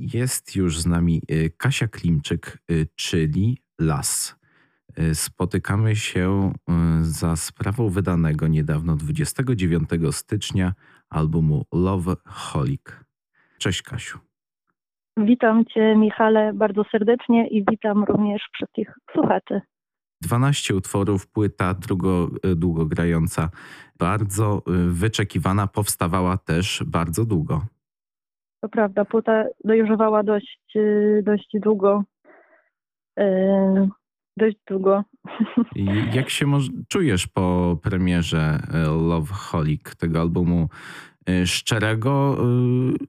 Jest już z nami y, Kasia Klimczyk, y, czyli Las. Y, spotykamy się za sprawą wydanego niedawno 29 stycznia albumu Love Holic. Cześć Kasiu. Witam Cię Michale bardzo serdecznie i witam również wszystkich słuchaczy. 12 utworów, płyta długo, długogrająca, bardzo wyczekiwana, powstawała też bardzo długo. To prawda, płyta dojrzewała dość, y, dość długo. Y, dość długo. Jak się czujesz po premierze y, Love Holic, tego albumu szczerego,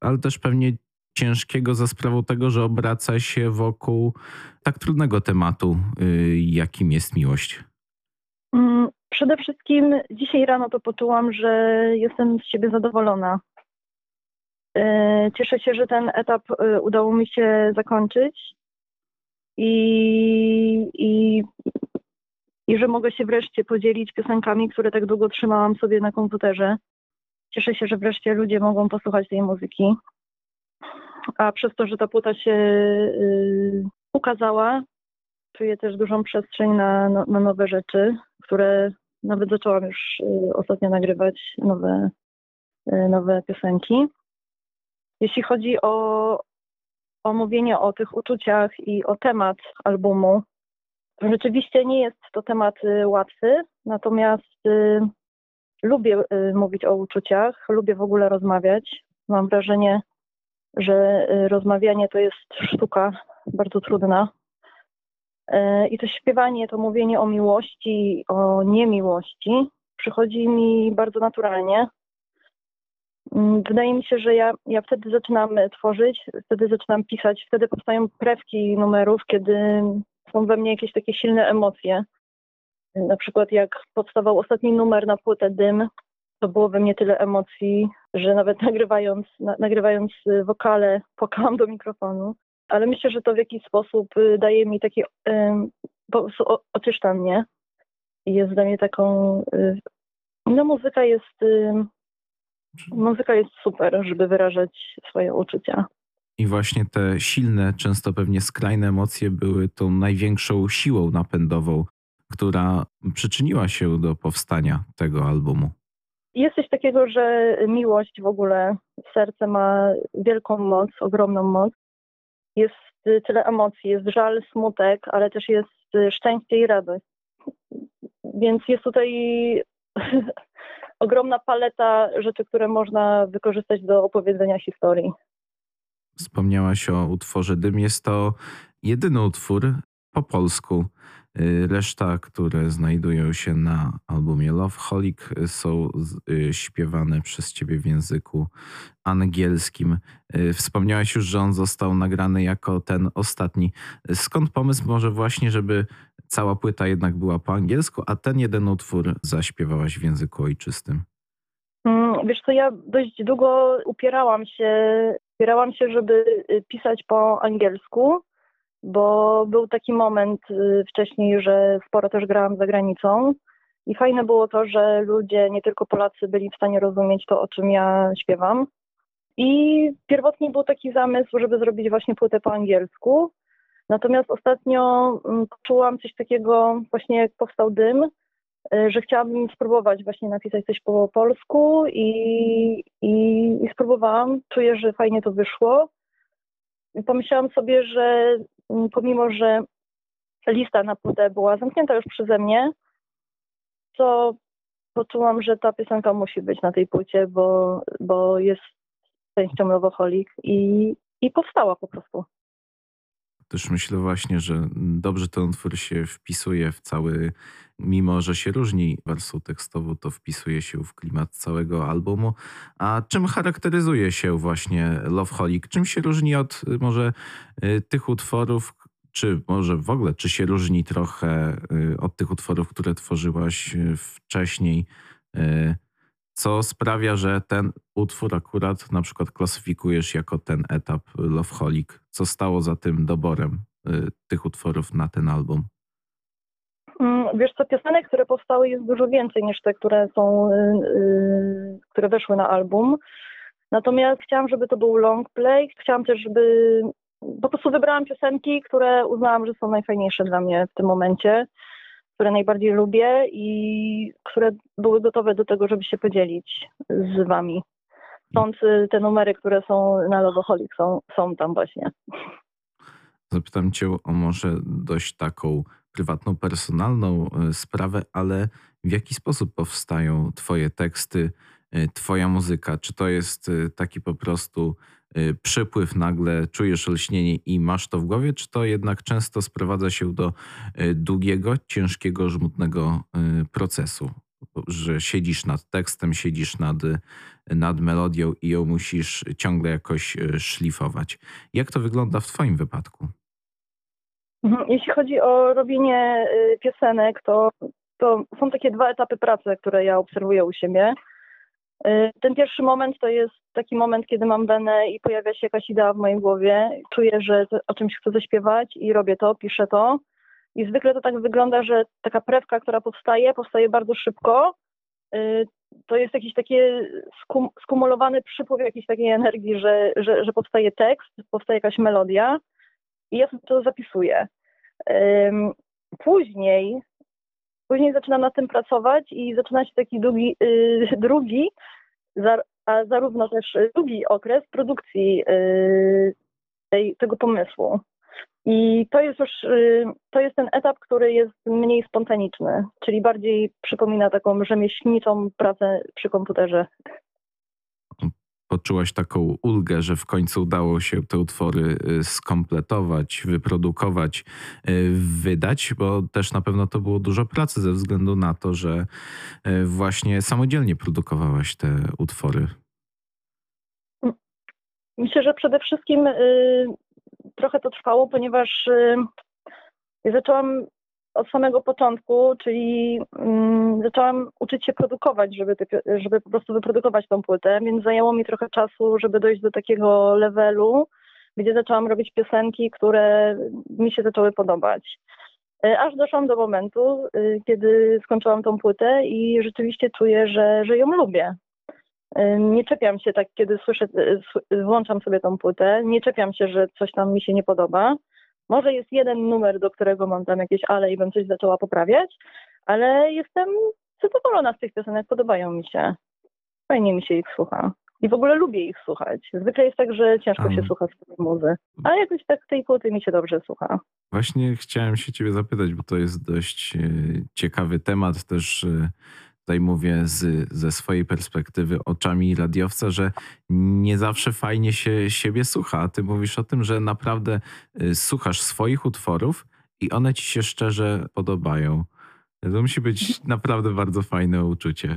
ale też pewnie ciężkiego za sprawą tego, że obraca się wokół tak trudnego tematu, jakim jest miłość? Mm, przede wszystkim dzisiaj rano to poczułam, że jestem z siebie zadowolona. E, cieszę się, że ten etap e, udało mi się zakończyć i, i, i że mogę się wreszcie podzielić piosenkami, które tak długo trzymałam sobie na komputerze. Cieszę się, że wreszcie ludzie mogą posłuchać tej muzyki. A przez to, że ta płyta się y, ukazała, czuję też dużą przestrzeń na, na, na nowe rzeczy, które nawet zaczęłam już y, ostatnio nagrywać nowe, y, nowe piosenki. Jeśli chodzi o, o mówienie o tych uczuciach i o temat albumu, rzeczywiście nie jest to temat y, łatwy, natomiast y, lubię y, mówić o uczuciach, lubię w ogóle rozmawiać. Mam wrażenie, że y, rozmawianie to jest sztuka bardzo trudna. Y, I to śpiewanie, to mówienie o miłości, o niemiłości przychodzi mi bardzo naturalnie. Mm, wydaje mi się, że ja, ja wtedy zaczynam tworzyć, wtedy zaczynam pisać, wtedy powstają prewki numerów, kiedy są we mnie jakieś takie silne emocje. Na przykład jak powstawał ostatni numer na płytę Dym, to było we mnie tyle emocji, że nawet nagrywając, na, nagrywając wokale płakałam do mikrofonu. Ale myślę, że to w jakiś sposób y, daje mi taki po prostu oczyszcza mnie i jest dla mnie taką... No muzyka jest Muzyka jest super, żeby wyrażać swoje uczucia. I właśnie te silne, często pewnie skrajne emocje były tą największą siłą napędową, która przyczyniła się do powstania tego albumu. Jest coś takiego, że miłość w ogóle, serce ma wielką moc, ogromną moc. Jest tyle emocji, jest żal, smutek, ale też jest szczęście i radość. Więc jest tutaj ogromna paleta rzeczy, które można wykorzystać do opowiedzenia historii. Wspomniałaś o utworze Dym. Jest to jedyny utwór po polsku. Y, reszta, które znajdują się na albumie Love Holic, są y, śpiewane przez ciebie w języku angielskim. Y, wspomniałaś już, że on został nagrany jako ten ostatni. Skąd pomysł może właśnie, żeby cała płyta jednak była po angielsku, a ten jeden utwór zaśpiewałaś w języku ojczystym? Mm, wiesz co, ja dość długo upierałam się, upierałam się, żeby pisać po angielsku, bo był taki moment y, wcześniej, że sporo też grałam za granicą i fajne było to, że ludzie, nie tylko Polacy, byli w stanie rozumieć to, o czym ja śpiewam. I pierwotnie był taki zamysł, żeby zrobić właśnie płytę po angielsku, Natomiast ostatnio mm, czułam coś takiego, właśnie jak powstał dym, y, że chciałabym spróbować właśnie napisać coś po polsku i, i, i spróbowałam. Czuję, że fajnie to wyszło. Pomyślałam sobie, że pomimo, że lista na płytę była zamknięta już przeze mnie, to poczułam, że ta piosenka musi być na tej płycie, bo, bo jest częścią Lowoholik i, i powstała po prostu. Też myślę właśnie, że dobrze ten utwór się wpisuje w cały, mimo że się różni wersją tekstową, to wpisuje się w klimat całego albumu. A czym charakteryzuje się właśnie Love Holic? Czym się różni od może y, tych utworów, czy może w ogóle, czy się różni trochę y, od tych utworów, które tworzyłaś y, wcześniej? Co sprawia, że ten utwór akurat na przykład klasyfikujesz jako ten etap Loveholic. Co stało za tym doborem y, tych utworów na ten album? Mm, wiesz co, piosenek, które powstały jest dużo więcej niż te, które są, y, y, które weszły na album. Natomiast chciałam, żeby to był long play. Chciałam też, żeby po prostu wybrałam piosenki, które uznałam, że są najfajniejsze dla mnie w tym momencie, które najbardziej lubię i które były gotowe do tego, żeby się podzielić z wami. Stąd y, te numery, które są na Logoholic są, są tam właśnie. Zapytam cię o może dość taką prywatną, personalną y, sprawę, ale w jaki sposób powstają twoje teksty, y, twoja muzyka? Czy to jest taki po prostu przypływ, nagle czujesz lśnienie i masz to w głowie, czy to jednak często sprowadza się do długiego, ciężkiego, żmudnego procesu? że siedzisz nad tekstem, siedzisz nad, nad melodią i ją musisz ciągle jakoś szlifować. Jak to wygląda w Twoim wypadku? Mhm, jeśli chodzi o robienie piosenek, to, to są takie dwa etapy pracy, które ja obserwuję u siebie. Ten pierwszy moment to jest taki moment, kiedy mam benę i pojawia się jakaś idea w mojej głowie. Czuję, że o czymś chcę zaśpiewać i robię to, piszę to. I zwykle to tak wygląda, że taka prewka, która powstaje, powstaje bardzo szybko. Y, to jest jakiś taki skum, skumulowany przypływ jakiejś takiej energii, że, że, że powstaje tekst, powstaje jakaś melodia i ja to zapisuję. Później, później zaczynam nad tym pracować i zaczyna się taki długi, y, drugi, a zarówno też długi okres produkcji y, tej, tego pomysłu. I to jest już, y, to jest ten etap, który jest mniej spontaniczny, czyli bardziej przypomina taką rzemieślniczą pracę przy komputerze. Poczułaś taką ulgę, że w końcu udało się te utwory y, skompletować, wyprodukować, y, wydać, bo też na pewno to było dużo pracy ze względu na to, że właśnie samodzielnie produkowałaś te utwory. Myślę, że przede wszystkim trochę to trwało, ponieważ y, zaczęłam od samego początku, czyli um, zaczęłam uczyć się produkować, żeby, te, żeby po prostu wyprodukować tą płytę, więc zajęło mi trochę czasu, żeby dojść do takiego levelu, gdzie zaczęłam robić piosenki, które mi się zaczęły podobać. Y, aż doszłam do momentu, y, kiedy skończyłam tą płytę i rzeczywiście czuję, że, że ją lubię. Nie czepiam się tak, kiedy słyszę, włączam sobie tą płytę, nie czepiam się, że coś tam mi się nie podoba. Może jest jeden numer, do którego mam tam jakieś ale i bym coś zaczęła poprawiać, ale jestem zadowolona z tych piosenek, podobają mi się. Fajnie mi się ich słucha. I w ogóle lubię ich słuchać. Zwykle jest tak, że ciężko um. się słucha swojej muzy, a jakoś tak tej płyty mi się dobrze słucha. Właśnie chciałem się ciebie zapytać, bo to jest dość e, ciekawy temat też e, tutaj mówię z, ze swojej perspektywy oczami radiowca, że nie zawsze fajnie się siebie słucha. Ty mówisz o tym, że naprawdę y, słuchasz swoich utworów i one ci się szczerze podobają. To musi być naprawdę bardzo fajne uczucie.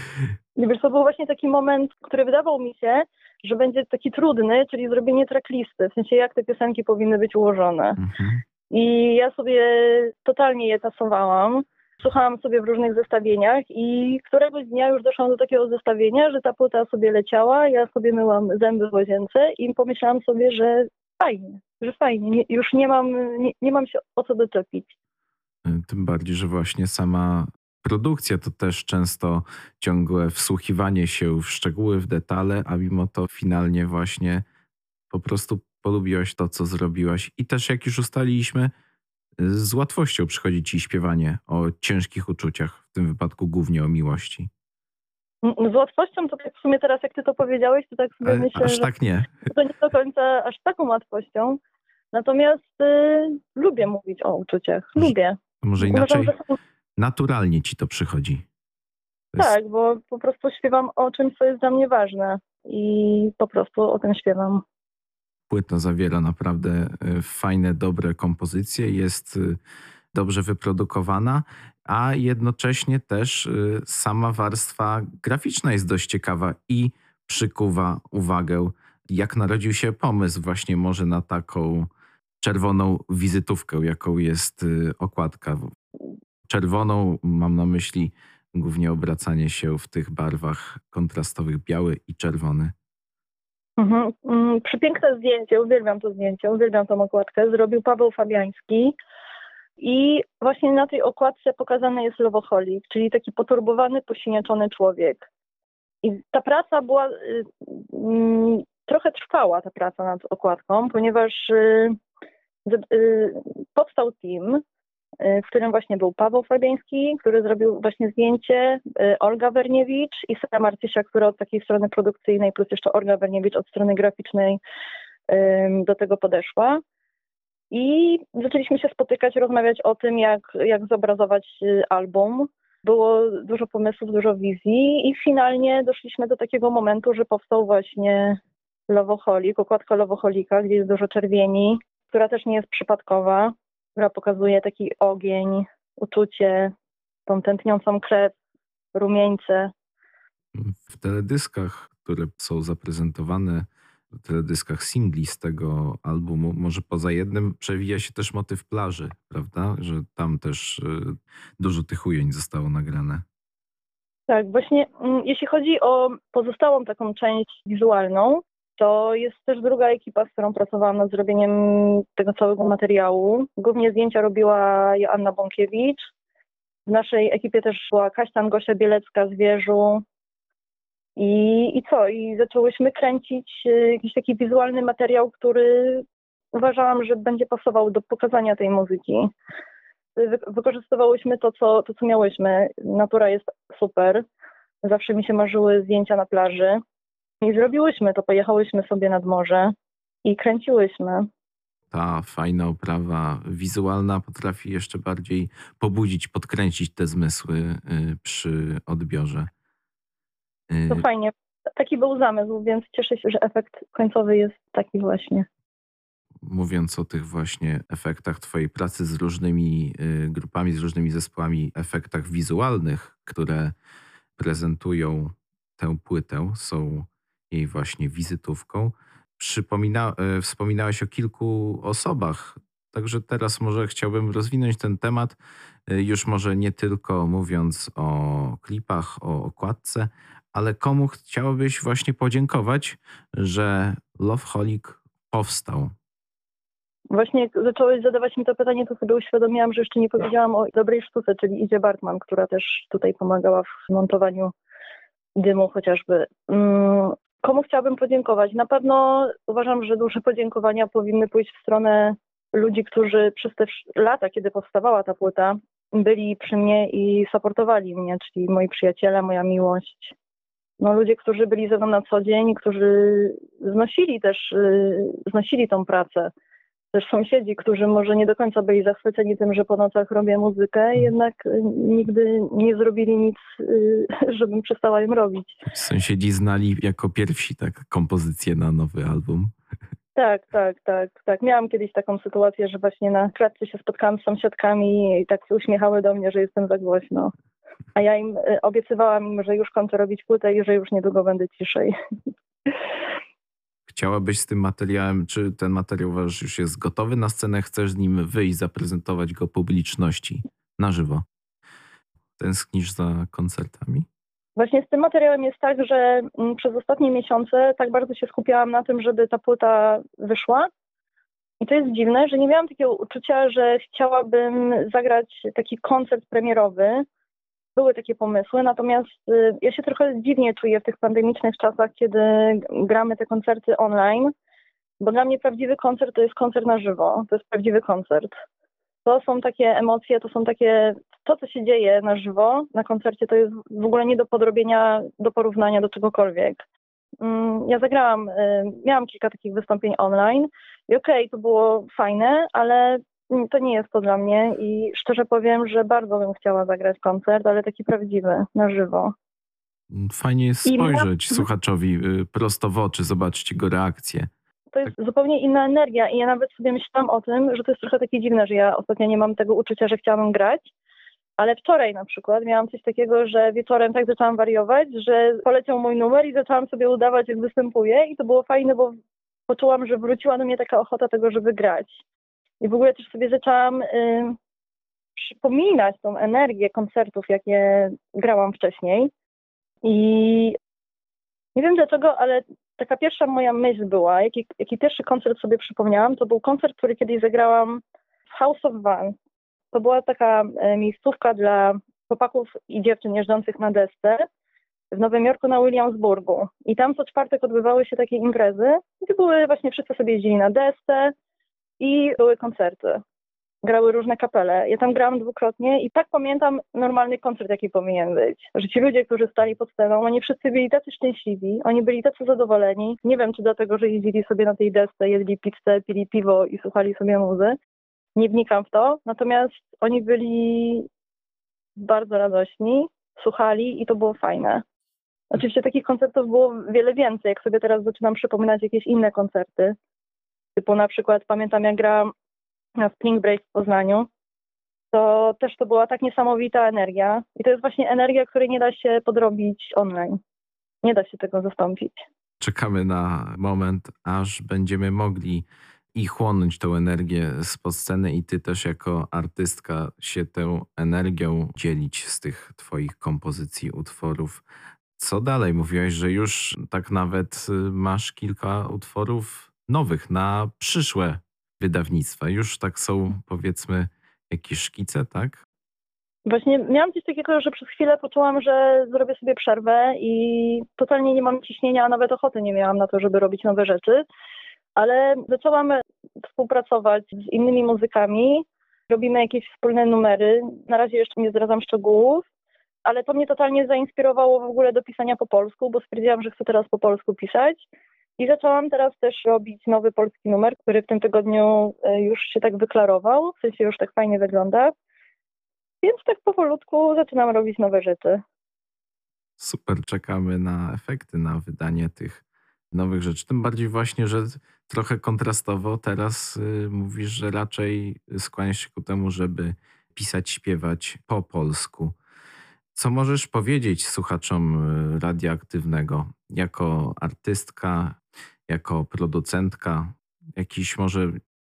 Wiesz, to był właśnie taki moment, który wydawał mi się, że będzie taki trudny, czyli zrobienie tracklisty, w sensie jak te piosenki powinny być ułożone. Mhm. I ja sobie totalnie je tasowałam słuchałam sobie w różnych zestawieniach i któregoś dnia już doszłam do takiego zestawienia, że ta płyta sobie leciała, ja sobie myłam zęby w łazience i pomyślałam sobie, że fajnie, że fajnie, nie, już nie mam, nie, nie mam się o co doczepić. Tym bardziej, że właśnie sama produkcja to też często ciągłe wsłuchiwanie się w szczegóły, w detale, a mimo to finalnie właśnie po prostu polubiłaś to, co zrobiłaś. I też jak już ustaliliśmy, z łatwością przychodzi ci śpiewanie o ciężkich uczuciach, w tym wypadku głównie o miłości. Z łatwością to tak w sumie teraz, jak ty to powiedziałeś, to tak sobie Ale myślę, aż tak nie. to nie do końca aż taką łatwością. Natomiast y, lubię mówić o uczuciach. Lubię. może inaczej, Uważam, że... naturalnie ci to przychodzi. To jest... Tak, bo po prostu śpiewam o czymś, co jest dla mnie ważne i po prostu o tym śpiewam płyta zawiera naprawdę e, fajne, dobre kompozycje, jest e, dobrze wyprodukowana, a jednocześnie też e, sama warstwa graficzna jest dość ciekawa i przykuwa uwagę. Jak narodził się pomysł właśnie może na taką czerwoną wizytówkę, jaką jest okładka. Czerwoną mam na myśli głównie obracanie się w tych barwach kontrastowych biały i czerwony. Mhm. Mm, przepiękne zdjęcie, uwielbiam to zdjęcie, uwielbiam tą okładkę. Zrobił Paweł Fabiański. I właśnie na tej okładce pokazany jest lowoholik, czyli taki poturbowany, posiniaczony człowiek. I ta praca była, y, mm, trochę trwała ta praca nad okładką, ponieważ y, powstał team, w którym właśnie był Paweł Fabiański, który zrobił właśnie zdjęcie, Olga Werniewicz i Sara Marcysia, która od takiej strony produkcyjnej, plus jeszcze Olga Werniewicz od strony graficznej do tego podeszła. I zaczęliśmy się spotykać, rozmawiać o tym, jak, jak zobrazować y, album. Było dużo pomysłów, dużo wizji i finalnie doszliśmy do takiego momentu, że powstał właśnie Lowoholik, okładka Lowoholika, gdzie jest dużo czerwieni, która też nie jest przypadkowa, która pokazuje taki ogień, uczucie, tą tętniącą krew, rumieńce. W teledyskach, które są zaprezentowane teledyskach singli z tego albumu, może poza jednym przewija się też motyw plaży, prawda? Że tam też y, dużo tych ujęć zostało nagrane. Tak, właśnie mm, jeśli chodzi o pozostałą taką część wizualną, to jest też druga ekipa, z którą pracowałam nad zrobieniem tego całego materiału. Głównie zdjęcia robiła Joanna Bąkiewicz. W naszej ekipie też była Kaśtan Gosia Bielecka z Wieżu, i, I co? I zaczęłyśmy kręcić y, jakiś taki wizualny materiał, który uważałam, że będzie pasował do pokazania tej muzyki. Wy, wykorzystywałyśmy to co, to, co miałyśmy. Natura jest super. Zawsze mi się marzyły zdjęcia na plaży. I zrobiłyśmy to, pojechałyśmy sobie nad morze i kręciłyśmy. Ta fajna oprawa wizualna potrafi jeszcze bardziej pobudzić, podkręcić te zmysły y, przy odbiorze. To y, fajnie. Taki był zamysł, więc cieszę się, że efekt końcowy jest taki właśnie. Mówiąc o tych właśnie efektach Twojej pracy z różnymi y, grupami, z różnymi zespołami, efektach wizualnych, które prezentują tę płytę, są jej właśnie wizytówką. Przypomina, y, wspominałeś o kilku osobach, także teraz może chciałbym rozwinąć ten temat, już może nie tylko mówiąc o klipach, o okładce, ale komu chciałbyś właśnie podziękować, że Loveholic powstał? Właśnie jak zacząłeś zadawać mi to pytanie, to sobie uświadomiłam, że jeszcze nie powiedziałam o dobrej sztuce, czyli Idzie Bartman, która też tutaj pomagała w montowaniu dymu chociażby. Komu chciałabym podziękować? Na pewno uważam, że duże podziękowania powinny pójść w stronę ludzi, którzy przez te lata, kiedy powstawała ta płyta, byli przy mnie i supportowali mnie, czyli moi przyjaciele, moja miłość, no, ludzie, którzy byli ze mną na co dzień, którzy znosili też, y, znosili tą pracę. Też sąsiedzi, którzy może nie do końca byli zachwyceni tym, że po nocach robię muzykę, mhm. jednak y, nigdy nie zrobili nic, y, żebym przestała ją robić. Sąsiedzi znali jako pierwsi tak kompozycję na nowy album. Tak, tak, tak, tak. Miałam kiedyś taką sytuację, że właśnie na klatce się spotkałam z sąsiadkami i tak się uśmiechały do mnie, że jestem za głośno a ja im y, obiecywałam im, że już kończę robić płytę i że już niedługo będę ciszej. Chciałabyś z tym materiałem, czy ten materiał wasz już jest gotowy na scenę, chcesz z nim wyjść, zaprezentować go publiczności na żywo? Tęsknisz za koncertami? Właśnie z tym materiałem jest tak, że mm, przez ostatnie miesiące tak bardzo się skupiałam na tym, żeby ta płyta wyszła. I to jest dziwne, że nie miałam takiego uczucia, że chciałabym zagrać taki koncert premierowy, były takie pomysły, natomiast y, ja się trochę dziwnie czuję w tych pandemicznych czasach, kiedy gramy te koncerty online, bo dla mnie prawdziwy koncert to jest koncert na żywo, to jest prawdziwy koncert. To są takie emocje, to są takie, to co się dzieje na żywo na koncercie to jest w ogóle nie do podrobienia, do porównania do czegokolwiek. Mm, ja zagrałam, y, miałam kilka takich wystąpień online i okej, okay, to było fajne, ale to nie jest to dla mnie i szczerze powiem, że bardzo bym chciała zagrać koncert, ale taki prawdziwy, na żywo. Fajnie jest spojrzeć I słuchaczowi y, prosto w oczy, zobaczyć jego reakcję. To jest tak. zupełnie inna energia i ja nawet sobie myślałam o tym, że to jest trochę takie dziwne, że ja ostatnio nie mam tego uczucia, że chciałabym grać, ale wczoraj na przykład miałam coś takiego, że wieczorem tak zaczęłam wariować, że poleciał mój numer i zaczęłam sobie udawać, jak występuję i to było fajne, bo poczułam, że wróciła do mnie taka ochota tego, żeby grać. I w ogóle też sobie zaczęłam y, przypominać tą energię koncertów, jakie grałam wcześniej. I nie wiem dlaczego, ale taka pierwsza moja myśl była, jaki, jaki pierwszy koncert sobie przypomniałam, to był koncert, który kiedyś zagrałam w House of Van. To była taka y, miejscówka dla chłopaków i dziewczyn jeżdżących na desce. w Nowym Jorku na Williamsburgu. I tam co czwartek odbywały się takie imprezy, gdzie były właśnie wszyscy sobie jeździli na desce i były koncerty. Grały różne kapele. Ja tam grałam dwukrotnie i tak pamiętam normalny koncert, jaki powinien być. Że ci ludzie, którzy stali pod sceną, oni wszyscy byli tacy szczęśliwi, oni byli tacy zadowoleni. Nie wiem, czy dlatego, że jeździli sobie na tej desce, jedli pizzę, pili piwo i słuchali sobie muzy. Nie wnikam w to. Natomiast oni byli bardzo radośni, słuchali i to było fajne. Oczywiście takich koncertów było wiele więcej. Jak sobie teraz zaczynam przypominać jakieś inne koncerty, typu na przykład pamiętam jak grałam na Spring Break w Poznaniu, to też to była tak niesamowita energia. I to jest właśnie energia, której nie da się podrobić online. Nie da się tego zastąpić. Czekamy na moment, aż będziemy mogli i chłonąć tą energię spod sceny i ty też jako artystka się tą energią dzielić z tych twoich kompozycji, utworów. Co dalej? Mówiłaś, że już tak nawet y, masz kilka utworów nowych na przyszłe wydawnictwa. Już tak są powiedzmy jakieś szkice, tak? Właśnie miałam coś takiego, że przez chwilę poczułam, że zrobię sobie przerwę i totalnie nie mam ciśnienia, a nawet ochoty nie miałam na to, żeby robić nowe rzeczy ale zaczęłam współpracować z innymi muzykami. Robimy jakieś wspólne numery. Na razie jeszcze nie zdradzam szczegółów, ale to mnie totalnie zainspirowało w ogóle do pisania po polsku, bo stwierdziłam, że chcę teraz po polsku pisać. I zaczęłam teraz też robić nowy polski numer, który w tym tygodniu e, już się tak wyklarował, w sensie już tak fajnie wygląda. Więc tak powolutku zaczynam robić nowe rzeczy. Super, czekamy na efekty, na wydanie tych nowych rzeczy. Tym bardziej właśnie, że trochę kontrastowo teraz y, mówisz, że raczej skłaniasz się ku temu, żeby pisać, śpiewać po polsku. Co możesz powiedzieć słuchaczom y, radioaktywnego jako artystka, jako producentka? Jakieś może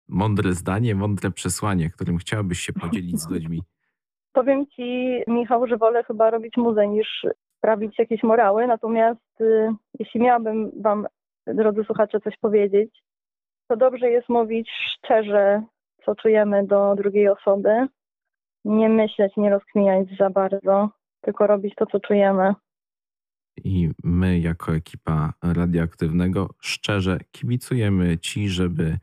mądre zdanie, mądre przesłanie, którym chciałabyś się podzielić z ludźmi? Powiem ci, Michał, że wolę chyba robić muzę niż sprawić jakieś morały, natomiast y, jeśli miałabym wam, drodzy słuchacze, coś powiedzieć, to dobrze jest mówić szczerze, co czujemy do drugiej osoby, nie myśleć, nie rozkminiać za bardzo, tylko robić to, co czujemy. I my, jako ekipa radioaktywnego, szczerze kibicujemy Ci, żeby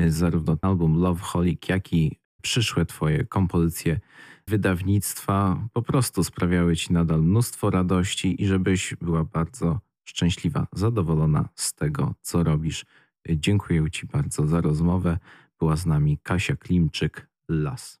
y, zarówno album Love Holic, jak i przyszłe Twoje kompozycje wydawnictwa po prostu sprawiały Ci nadal mnóstwo radości i żebyś była bardzo szczęśliwa, zadowolona z tego, co robisz. Dziękuję Ci bardzo za rozmowę. Była z nami Kasia Klimczyk, Las.